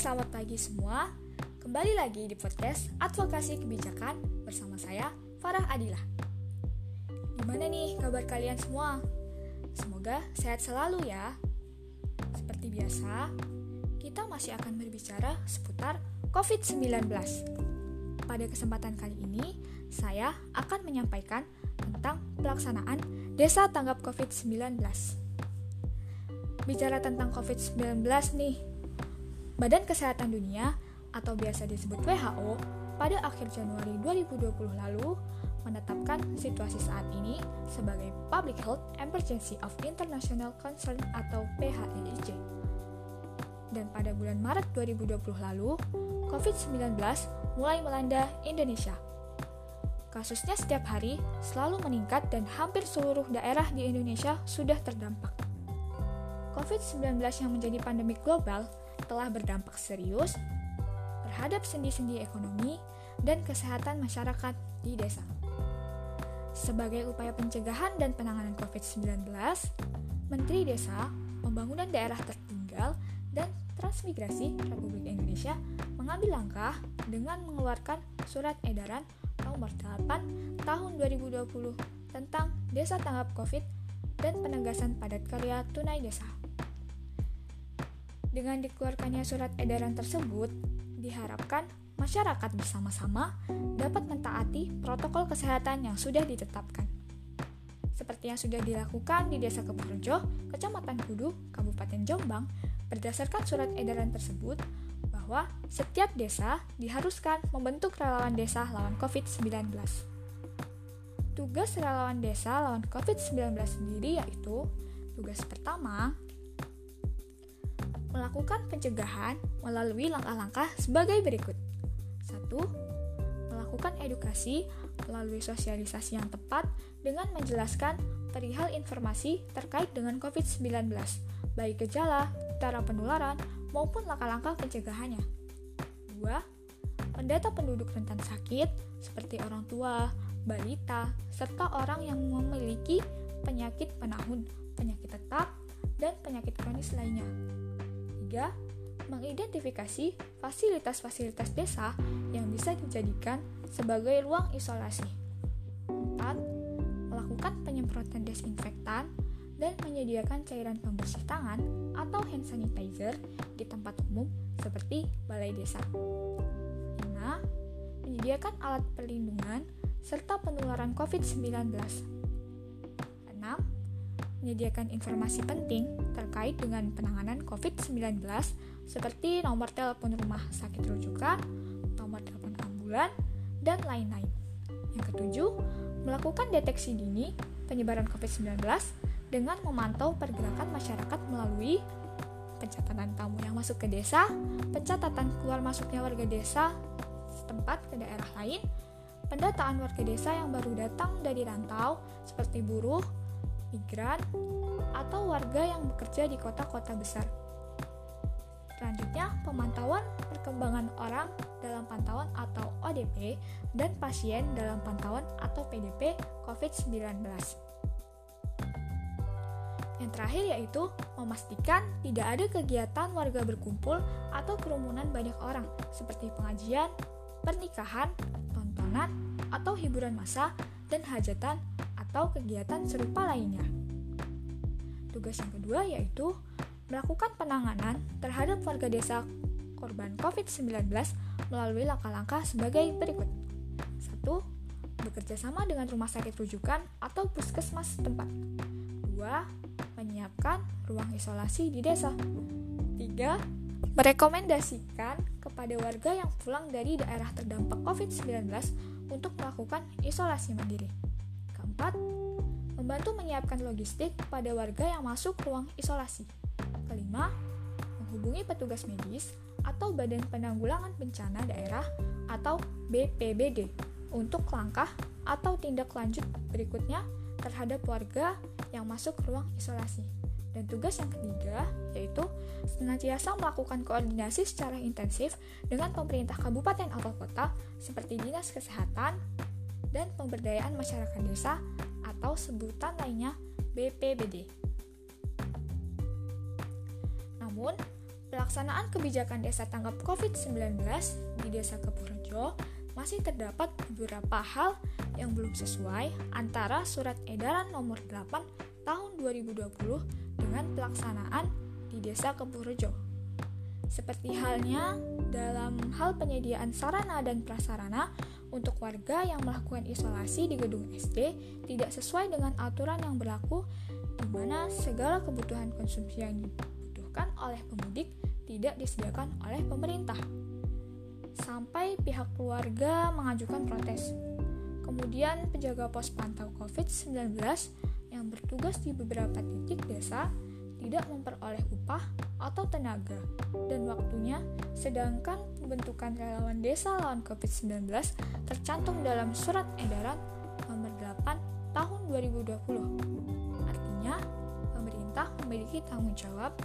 selamat pagi semua. Kembali lagi di podcast Advokasi Kebijakan bersama saya, Farah Adilah. Gimana nih kabar kalian semua? Semoga sehat selalu ya. Seperti biasa, kita masih akan berbicara seputar COVID-19. Pada kesempatan kali ini, saya akan menyampaikan tentang pelaksanaan Desa Tanggap COVID-19. Bicara tentang COVID-19 nih, Badan Kesehatan Dunia atau biasa disebut WHO pada akhir Januari 2020 lalu menetapkan situasi saat ini sebagai Public Health Emergency of International Concern atau PHEIC. Dan pada bulan Maret 2020 lalu, COVID-19 mulai melanda Indonesia. Kasusnya setiap hari selalu meningkat dan hampir seluruh daerah di Indonesia sudah terdampak. COVID-19 yang menjadi pandemi global telah berdampak serius terhadap sendi-sendi ekonomi dan kesehatan masyarakat di desa. Sebagai upaya pencegahan dan penanganan COVID-19, Menteri Desa, Pembangunan Daerah Tertinggal, dan Transmigrasi Republik Indonesia mengambil langkah dengan mengeluarkan surat edaran nomor 8 tahun 2020 tentang Desa Tanggap COVID dan penegasan padat karya tunai desa. Dengan dikeluarkannya surat edaran tersebut, diharapkan masyarakat bersama-sama dapat mentaati protokol kesehatan yang sudah ditetapkan. Seperti yang sudah dilakukan di Desa Kepurejo, Kecamatan Kudu, Kabupaten Jombang, berdasarkan surat edaran tersebut bahwa setiap desa diharuskan membentuk relawan desa lawan COVID-19. Tugas relawan desa lawan COVID-19 sendiri yaitu tugas pertama melakukan pencegahan melalui langkah-langkah sebagai berikut. 1. Melakukan edukasi melalui sosialisasi yang tepat dengan menjelaskan perihal informasi terkait dengan COVID-19, baik gejala, cara penularan, maupun langkah-langkah pencegahannya. 2. Mendata penduduk rentan sakit seperti orang tua, balita, serta orang yang memiliki penyakit penahun, penyakit tetap, dan penyakit kronis lainnya. 3. Mengidentifikasi fasilitas-fasilitas desa yang bisa dijadikan sebagai ruang isolasi. 4. Melakukan penyemprotan desinfektan dan menyediakan cairan pembersih tangan atau hand sanitizer di tempat umum seperti balai desa. 5. Menyediakan alat perlindungan serta penularan COVID-19. 6 menyediakan informasi penting terkait dengan penanganan COVID-19 seperti nomor telepon rumah sakit rujukan, nomor telepon ambulan, dan lain-lain. Yang ketujuh, melakukan deteksi dini penyebaran COVID-19 dengan memantau pergerakan masyarakat melalui pencatatan tamu yang masuk ke desa, pencatatan keluar masuknya warga desa setempat ke daerah lain, pendataan warga desa yang baru datang dari rantau seperti buruh, migran, atau warga yang bekerja di kota-kota besar. Selanjutnya, pemantauan perkembangan orang dalam pantauan atau ODP dan pasien dalam pantauan atau PDP COVID-19. Yang terakhir yaitu memastikan tidak ada kegiatan warga berkumpul atau kerumunan banyak orang seperti pengajian, pernikahan, tontonan, atau hiburan massa dan hajatan atau kegiatan serupa lainnya. Tugas yang kedua yaitu melakukan penanganan terhadap warga desa korban COVID-19 melalui langkah-langkah sebagai berikut. 1. Bekerja sama dengan rumah sakit rujukan atau puskesmas tempat. 2. Menyiapkan ruang isolasi di desa. 3. Merekomendasikan kepada warga yang pulang dari daerah terdampak COVID-19 untuk melakukan isolasi mandiri. Keempat, membantu menyiapkan logistik pada warga yang masuk ruang isolasi. Kelima, menghubungi petugas medis atau Badan Penanggulangan Bencana Daerah atau BPBD untuk langkah atau tindak lanjut berikutnya terhadap warga yang masuk ruang isolasi. Dan tugas yang ketiga yaitu senantiasa melakukan koordinasi secara intensif dengan pemerintah kabupaten atau kota seperti Dinas Kesehatan, dan Pemberdayaan Masyarakat Desa atau sebutan lainnya BPBD. Namun, Pelaksanaan kebijakan desa tanggap COVID-19 di Desa Kepurjo masih terdapat beberapa hal yang belum sesuai antara Surat Edaran Nomor 8 Tahun 2020 dengan pelaksanaan di Desa Kepurjo. Seperti halnya dalam hal penyediaan sarana dan prasarana untuk warga yang melakukan isolasi di gedung SD tidak sesuai dengan aturan yang berlaku di mana segala kebutuhan konsumsi yang dibutuhkan oleh pemudik tidak disediakan oleh pemerintah. Sampai pihak keluarga mengajukan protes. Kemudian penjaga pos pantau COVID-19 yang bertugas di beberapa titik desa tidak memperoleh upah atau tenaga dan waktunya, sedangkan pembentukan relawan desa lawan COVID-19 tercantum dalam surat edaran nomor 8 tahun 2020. Artinya, pemerintah memiliki tanggung jawab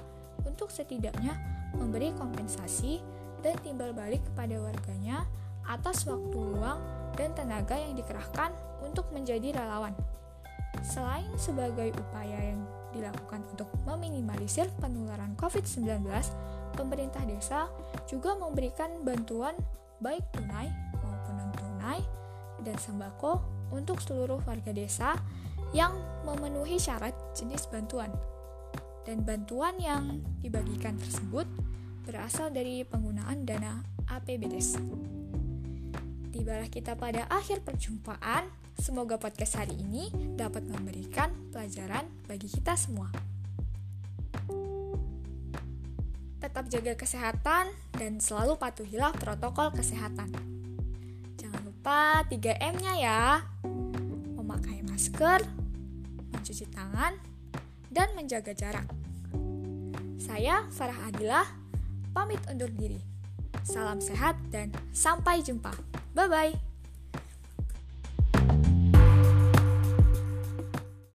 untuk setidaknya memberi kompensasi dan timbal balik kepada warganya atas waktu luang dan tenaga yang dikerahkan untuk menjadi relawan. Selain sebagai upaya yang dilakukan untuk meminimalisir penularan COVID-19, pemerintah desa juga memberikan bantuan baik tunai maupun non-tunai dan sembako untuk seluruh warga desa yang memenuhi syarat jenis bantuan dan bantuan yang dibagikan tersebut berasal dari penggunaan dana APBDes. Tibalah kita pada akhir perjumpaan. Semoga podcast hari ini dapat memberikan pelajaran bagi kita semua. Tetap jaga kesehatan dan selalu patuhilah protokol kesehatan. Jangan lupa 3M-nya ya. Memakai masker, mencuci tangan, dan menjaga jarak. Saya Farah Adilah, pamit undur diri. Salam sehat dan sampai jumpa. Bye bye.